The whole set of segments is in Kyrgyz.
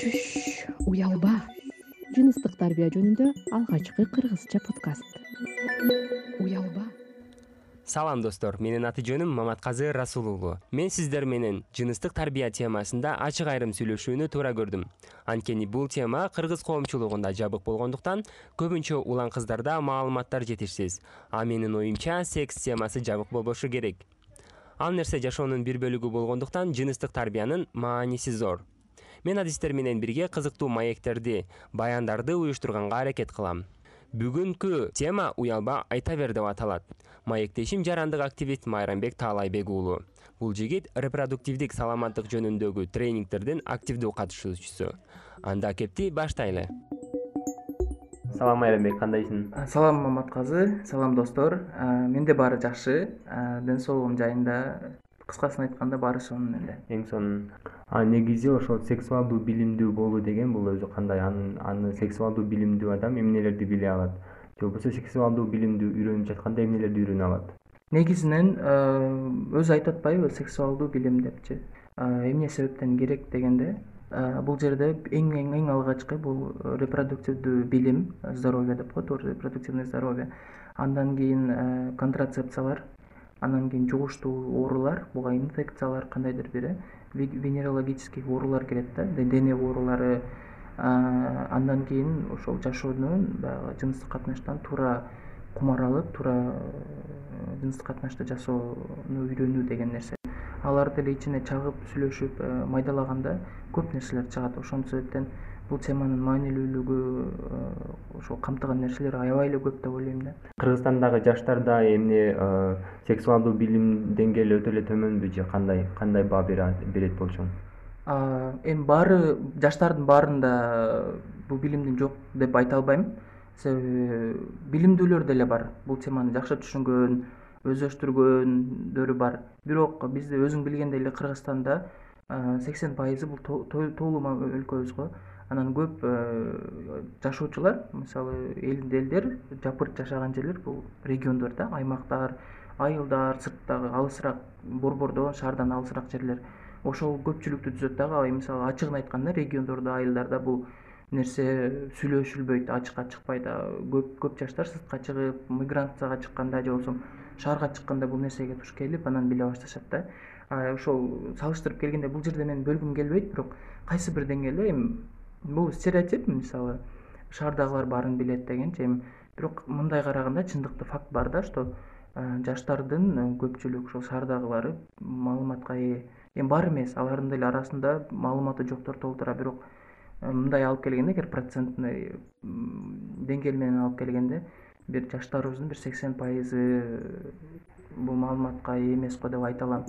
чүш уялба. Жыныстык тарбия жөнүндө алгачкы кыргызча подкаст. Уялба. Салам достор. Менин аты жөнүм маматказы расул уулу мен сиздер менен жыныстык тарбия темасында ачык айрым сүйлөшүүнү туура көрдүм. Анткени бул тема кыргыз коомчулугунда жабык болгондуктан көбүнчө улан кыздарда маалыматтар жетишсиз. А менин оюмча секс темасы жабык болбошу керек. Ал нерсе жашоонун бир бөлүгү болгондуктан жыныстык тарбиянын мааниси зор мен адистер менен бирге кызыктуу маектерди баяндарды уюштурганга аракет кылам. Бүгүнкү тема уялба айта бер деп аталат. Маектешим жарандык активист майрамбек таалайбек уулу. Бул жигит репродуктивдик саламаттык жөнүндөгү тренингдердин активдүү катышуучусу. Анда кепти баштайлы. Салам майрамбек кандайсың салам маматказы салам достор. Менде баары жакшы. Ден соолугум жайында кыскасын айтканда баары сонун эле. Эң сонун. А негизи ошол сексуалдуу билимдүү болуу деген бул өзү кандай аны сексуалдуу билимдүү адам эмнелерди биле алат? Же болбосо сексуалдуу билимди үйрөнүп жатканда эмнелерди үйрөнө алат? Негизинен өзү айтып атпайбы сексуалдуу билим депчи эмне себептен керек дегенде бул жерде эң эң эң алгачкы бул репродуктивдүү билим здоровье деп коет репродуктивное здоровье. Андан кийин контрацепциялар анан кийин жугуштуу оорулар буга инфекциялар кандайдыр бир э венерологический оорулар кирет да дене оорулары андан кийин ошол жашоонун баягы жыныстык катнаштан туура кумар алып туура э, жыныстык катнашты жасоону үйрөнүү деген нерсе. Аларды эле ичине чагып сүйлөшүп э, майдалаганда көп нерселер чыгат. Ошол себептен бул теманын маанилүүлүгү э, ошол камтыган нерселер аябай эле көп деп ойлойм да. Кыргызстандагы жаштарда эмне э, сексуалдуу билим деңгээли өтө эле төмөнбү же кандай кандай баа берет болчуң эми баары жаштардын баарында бул билимдин жок деп айта албайм. Себеби билимдүүлөр деле бар. Бул теманы жакшы түшүнгөн өздөштүргөндөрү бар. Бирок бизде өзүң билгендей эле кыргызстанда сексен пайызы бул тоолуу өлкөбүз го анан көп э, жашоочулар мисалы элдер жапырт жашаган жерлер бул региондор да аймактар айылдар сырттагы алысыраак борбордон шаардан алысыраак жерлер ошол көпчүлүктү түзөт дагы мисалы ачыгын айтканда региондордо айылдарда бул нерсе сүйлөшүлбөйт ачыкка чыкпайт көп көп жаштар сыртка чыгып миграцияга чыкканда же болбосо шаарга чыкканда бул нерсеге туш келип анан биле башташат да. Ошол салыштырып келгенде бул жерде мен бөлгүм келбейт бирок кайсы бир деңгээлде эми бул стереотип мисалы шаардагылар баарын билет дегенчи эми бирок мындай караганда чындыкты факт бар да что э, жаштардын э, көпчүлүк ушул шаардагылары маалыматка ээ эми бар эмес. Алардын деле арасында маалыматы жоктор толтура бирок э, мындай алып келгенде эгер процентный деңгээл менен алып келгенде бир жаштарыбыздын бир сексен пайызы бул маалыматка ээ эмес го деп айта алам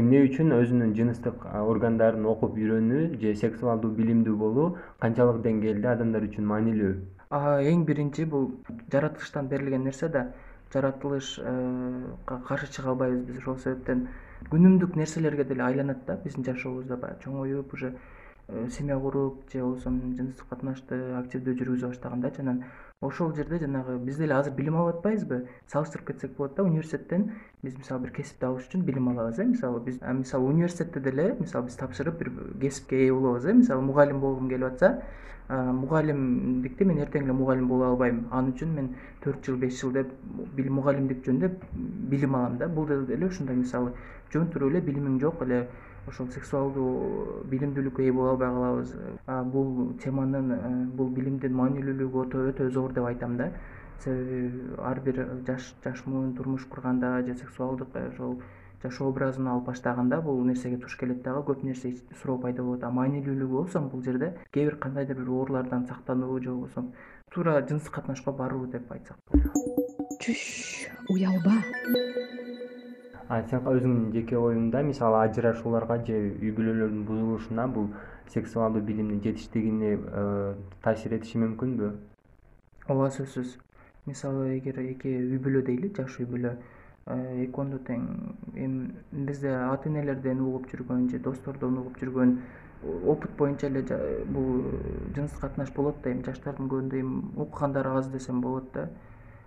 эмне үчүн өзүнүн жыныстык органдарын окуп үйрөнүү же сексуалдуу билимдүү болуу канчалык деңгээлде адамдар үчүн маанилүү? Эң биринчи бул жаратылыштан берилген нерсе да жаратылышка э, каршы чыга албайбыз биз ошол себептен. Күнүмдүк нерселерге деле айланат да биздин жашообузда баягы чоңоюп уже э, семья куруп же болбосо жыныстык катнашты активдүү жүргүзө баштагандачы анан ошол жерде жанагы биз деле азыр билим алып атпайбызбы? Салыштырып кетсек болот да университеттен биз мисалы бир кесипти алыш үчүн билим алабыз э мисалы биз мисалы университетте деле мисалы биз тапшырып бир кесипке ээ болобуз э мисалы мугалим болгум келип атса мугалимдикти мен эртең эле мугалим боло албайм. Ал үчүн мен төрт жыл беш жыл деп мугалимдик жөнүндө билим алам да. Бул деле ушундай мисалы жөн туруп эле билимиң жок эле ошол сексуалдуу билимдүүлүккө ээ боло албай калабыз бул теманын э, бул билимдин маанилүүлүгү өтө зор деп айтам да. Себеби ар бир жаш жаш муун турмуш курганда же сексуалдык э, ошол жашоо образын алып баштаганда бул нерсеге туш келет дагы көп нерсе суроо пайда болот. А маанилүүлүгү болсо бул жерде кээ бир кандайдыр бир оорулардан сактануу же болбосо туура жыныстык катнашка баруу деп айтсак. Болот чүш уялба сен өзүңдүн жеке оюңда мисалы ажырашууларга же үй бүлөлөрдүн бузулушуна бул сексуалдуу билимдин жетиштигине э, таасир этиши мүмкүнбү? Ооба сөзсүз мисалы эгер эки үй бүлө дейли жаш үй бүлө э, экөөндө тең эми бизде ата энелерден угуп жүргөн же достордон угуп жүргөн опыт боюнча эле бул жыныстык катнаш болот да эми жаштардын көбүндө эми укугандары аз десем болот да.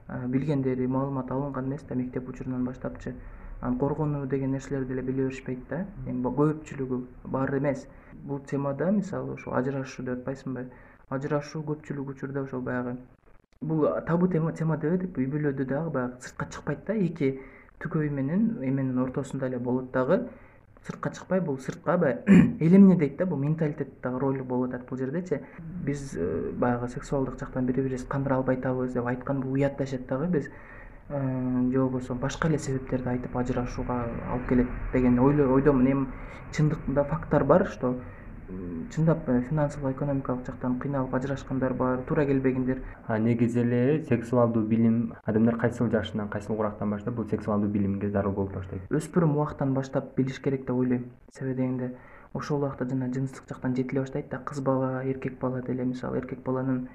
Э, билгендери маалымат алынган эмес да мектеп учурунан баштапчы коргонуу деген нерселерди деле биле беришпейт да. Эми көпчүлүгү баары эмес. Бул темада мисалы ошо ажырашуу деп атпайсыңбы ажырашуу көпчүлүк учурда ошол баягы. Бул табу тема деп үй бүлөдө дагы баягы сыртка чыкпайт да. Эки түгөй менен эменин ортосунда эле болот дагы сыртка чыкпай. Бул сыртка баягы эл эмне дейт да. Бул менталитет дагы роль болуп атат бул жердечи биз э, баягы сексуалдык жактан бири бирибизди кандыра албай атабыз деп айткан бул уят дагы. Биз же болбосо башка эле себептерди айтып ажырашууга алып келет деген ойдомун. Эми чындыкта факттар бар что чындап э, финансылык экономикалык жактан кыйналып ажырашкандар бар туура келбегендер а негизи эле сексуалдуу билим адамдар кайсыл жашынан кайсыл урактан баштап бул сексуалдуу билимге зарыл болуп баштайт? Өспүрүм убактан баштап билиш керек деп ойлойм. Себеби дегенде ошол убакта жана жыныстык жактан жетиле баштайт да кыз бала эркек бала деле мисалы эркек баланын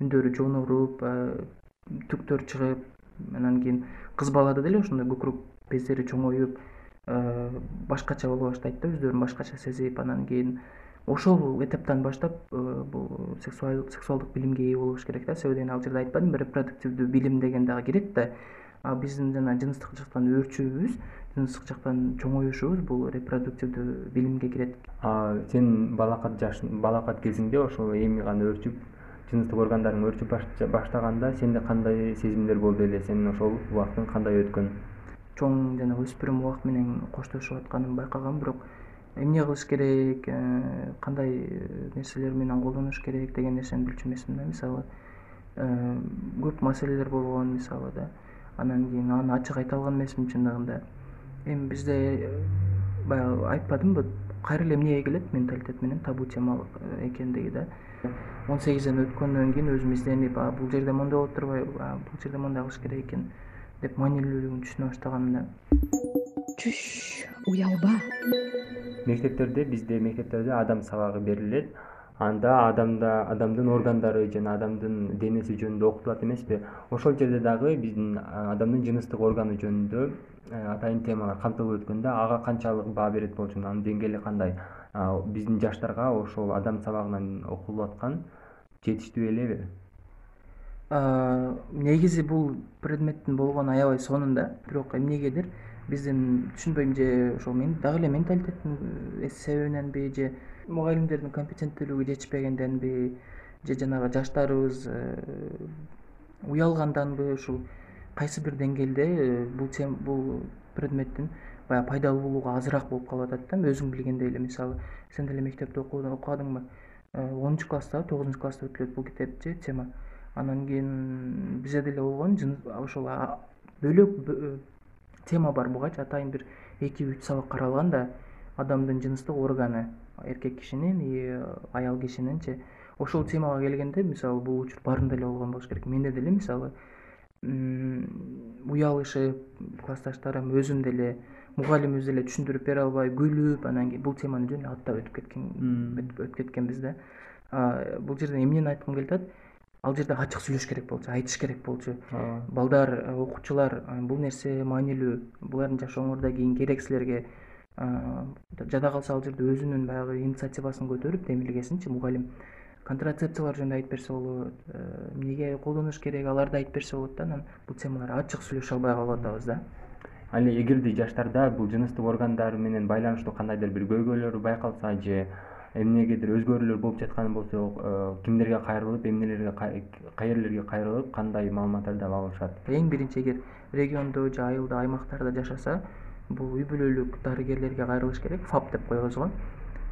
үндөрү жонуруп э, түктөр чыгып анан кийин кыз балада деле ошондой көкүрөк бездери чоңоюп э, башкача боло баштайт да өздөрүн башкача сезип анан кийин ошол этаптан баштап э, бул сексуалдык билимге ээ болуш керек да. Себеби дегенде ал жерде айтпадымбы репродуктивдүү билим деген дагы кирет да. А биздин жана жыныстык жактан өөрчүүбүз жыныстык жактан чоңоюшубуз бул репродуктивдүү билимге кирет. Сен балакат жаш балакат кезиңде ошол эми гана өөрчүп жыныстык органдарың өөрчүп баштаганда сенде кандай сезимдер болду эле? Сенин ошол убактың кандай өткөн? Чоң жана өспүрүм убакт менен коштошуп атканымды байкагам бирок эмне кылыш керек э, кандай э, нерселер менен колдонуш керек деген нерсени билчү эмесмин да мисалы э, көп маселелер болгон мисалы да. Анан кийин аны ачык айта алган эмесмин чындыгында эми бизде баягы айтпадымбы кайра эле эмнеге келет менталитет менен табу тема экендиги да. Он сегизден өткөндөн кийин өзүм изденип бул жерде моундай болуп турбайбы бул жерде моундай кылыш керек экен деп маанилүүлүгүн түшүнө баштагам да. Чүш уялба. Мектептерде бизде мектептерде адам сабагы берилет анда адамда адамдын органдары жана адамдын денеси жөнүндө окутулат эмеспи. Ошол жерде дагы биздин адамдын жыныстык органы жөнүндө атайын темалар камтылып өткөндө ага канчалык баа берет болчумун анын деңгээли кандай? Биздин жаштарга ошол адам сабагынан окулуп аткан жетиштүү элеби негизи бул предметтин болгону аябай сонунда. Бирок эмнегедир биздин түшүнбөйм же ошол дагы эле менталитеттин э, себебиненби же мугалимдердин компетенттүүлүгү жетишпегенденби же жанагы жаштарыбыз э, уялганданбы ушул кайсы бир деңгээлде э, бул бул предметтин баягы пайдалуулугу азыраак болуп калып атат да өзүң билгендей эле. Мисалы сен деле мектепте окубадыңбы онунчу класста тогузунчу класста өтүлөт бул китеп же тема. Анан кийин бизде деле болгон ошол бөлөк тема бар бугачы атайын бир эки үч сабак каралган да адамдын жыныстык органы эркек кишинин и аял кишининчи ошол темага келгенде мисалы бул учур баарында эле болгон болуш керек. Менде деле мисалы уялышып классташтарым өзүм деле мугалимибиз деле түшүндүрүп бере албай күлүп анан кийин бул теманы жөн эле аттап өтүп кеткен өтүп кеткенбиз да. Бул жерден эмнени айткым келип атат? Ал жерде ачык сүйлөш керек болчу айтыш керек болчу. Балдар э, окуучулар э, бул нерсе маанилүү. Булардын жашооңорда кийин керек силерге жада калса ал жерде өзүнүн баягы инициативасын көтөрүп демилгесинчи мугалим контрацепциялар жөнүндө айтып берсе болот э, эмнеге колдонуш керек аларды айтып берсе болот да анан бул темалар ачык сүйлөшө албай калып атабыз да. Ал эгерде жаштарда бул жыныстык органдар менен байланыштуу кандайдыр бир көйгөйлөр байкалса же эмнегедир өзгөрүүлөр болуп жатканы болсо э, кимдерге кайрылып эмнелерге каерлерге кайрылып кандай маалыматтарды ала алышат? Эң биринчи эгер региондо же айылда аймактарда жашаса бул үй бүлөлүк дарыгерлерге кайрылыш керек. Фап деп коебуз го.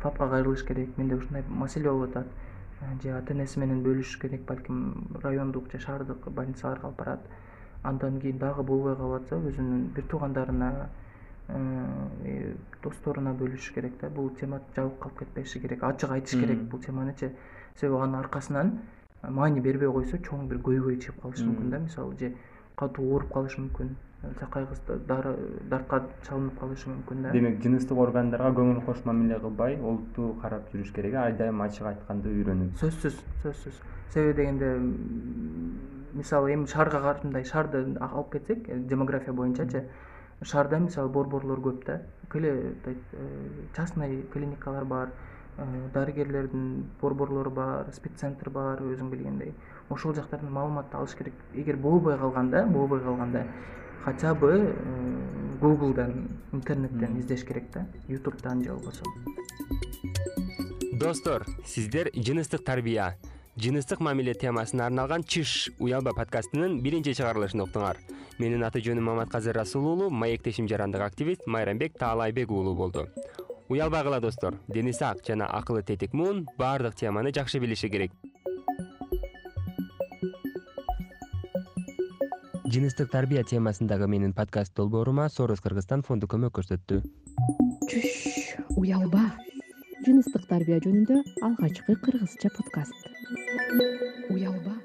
Фапка кайрылыш керек. Менде ушундай маселе болуп атат. Э, же ата энеси менен бөлүшүш керек балким райондук же шаардык больницаларга алып барат. Андан кийин дагы болбой калып атса өзүнүн бир туугандарына Э, досторуна бөлүшүш керек да. Бул тема жабык калып кетпеши керек ачык айтыш керек бул теманычы себеби анын аркасынан маани бербей койсо чоң бир көйгөй чыгып калышы мүмкүн да. Мисалы же катуу ооруп калышы мүмкүн жакай кыз дары дартка чалынып калышы мүмкүн да. Демек жыныстык органдарга көңүл кош мамиле кылбай олуттуу карап жүрүш керек э ар дайым ачык айтканды үйрөнүп. Сөзсүз сөзсүз. Себеби дегенде мисалы эми шаарга мындай шаарды алып кетсек э, демография боюнчачы шаарда мисалы борборлор көп да. Э, частный клиникалар бар дарыгерлердин борборлору бар спеццентр бар өзүң билгендей. Ошол жактардан маалыматты алыш керек. Эгер болбой калганда болбой калганда хотя бы э, гуглдан интернеттен издеш керек да ютубтан же болбосо. Достор сиздер жыныстык тарбия жыныстык мамиле темасына арналган чыш уялба подкастынын биринчи чыгарылышын уктуңар. Менин аты жөнүм маматказы расул уулу маектешим жарандык активист майрамбек таалайбек уулу болду. Уялбагыла достор. Дени сак жана акылы тетик муун баардык теманы жакшы билиши керек жыныстык тарбия темасындагы менин подкаст долбоорума сорус кыргызстан фонду көмөк көрсөттү. Чүш уялба. Жыныстык тарбия жөнүндө алгачкы кыргызча подкаст. Уялба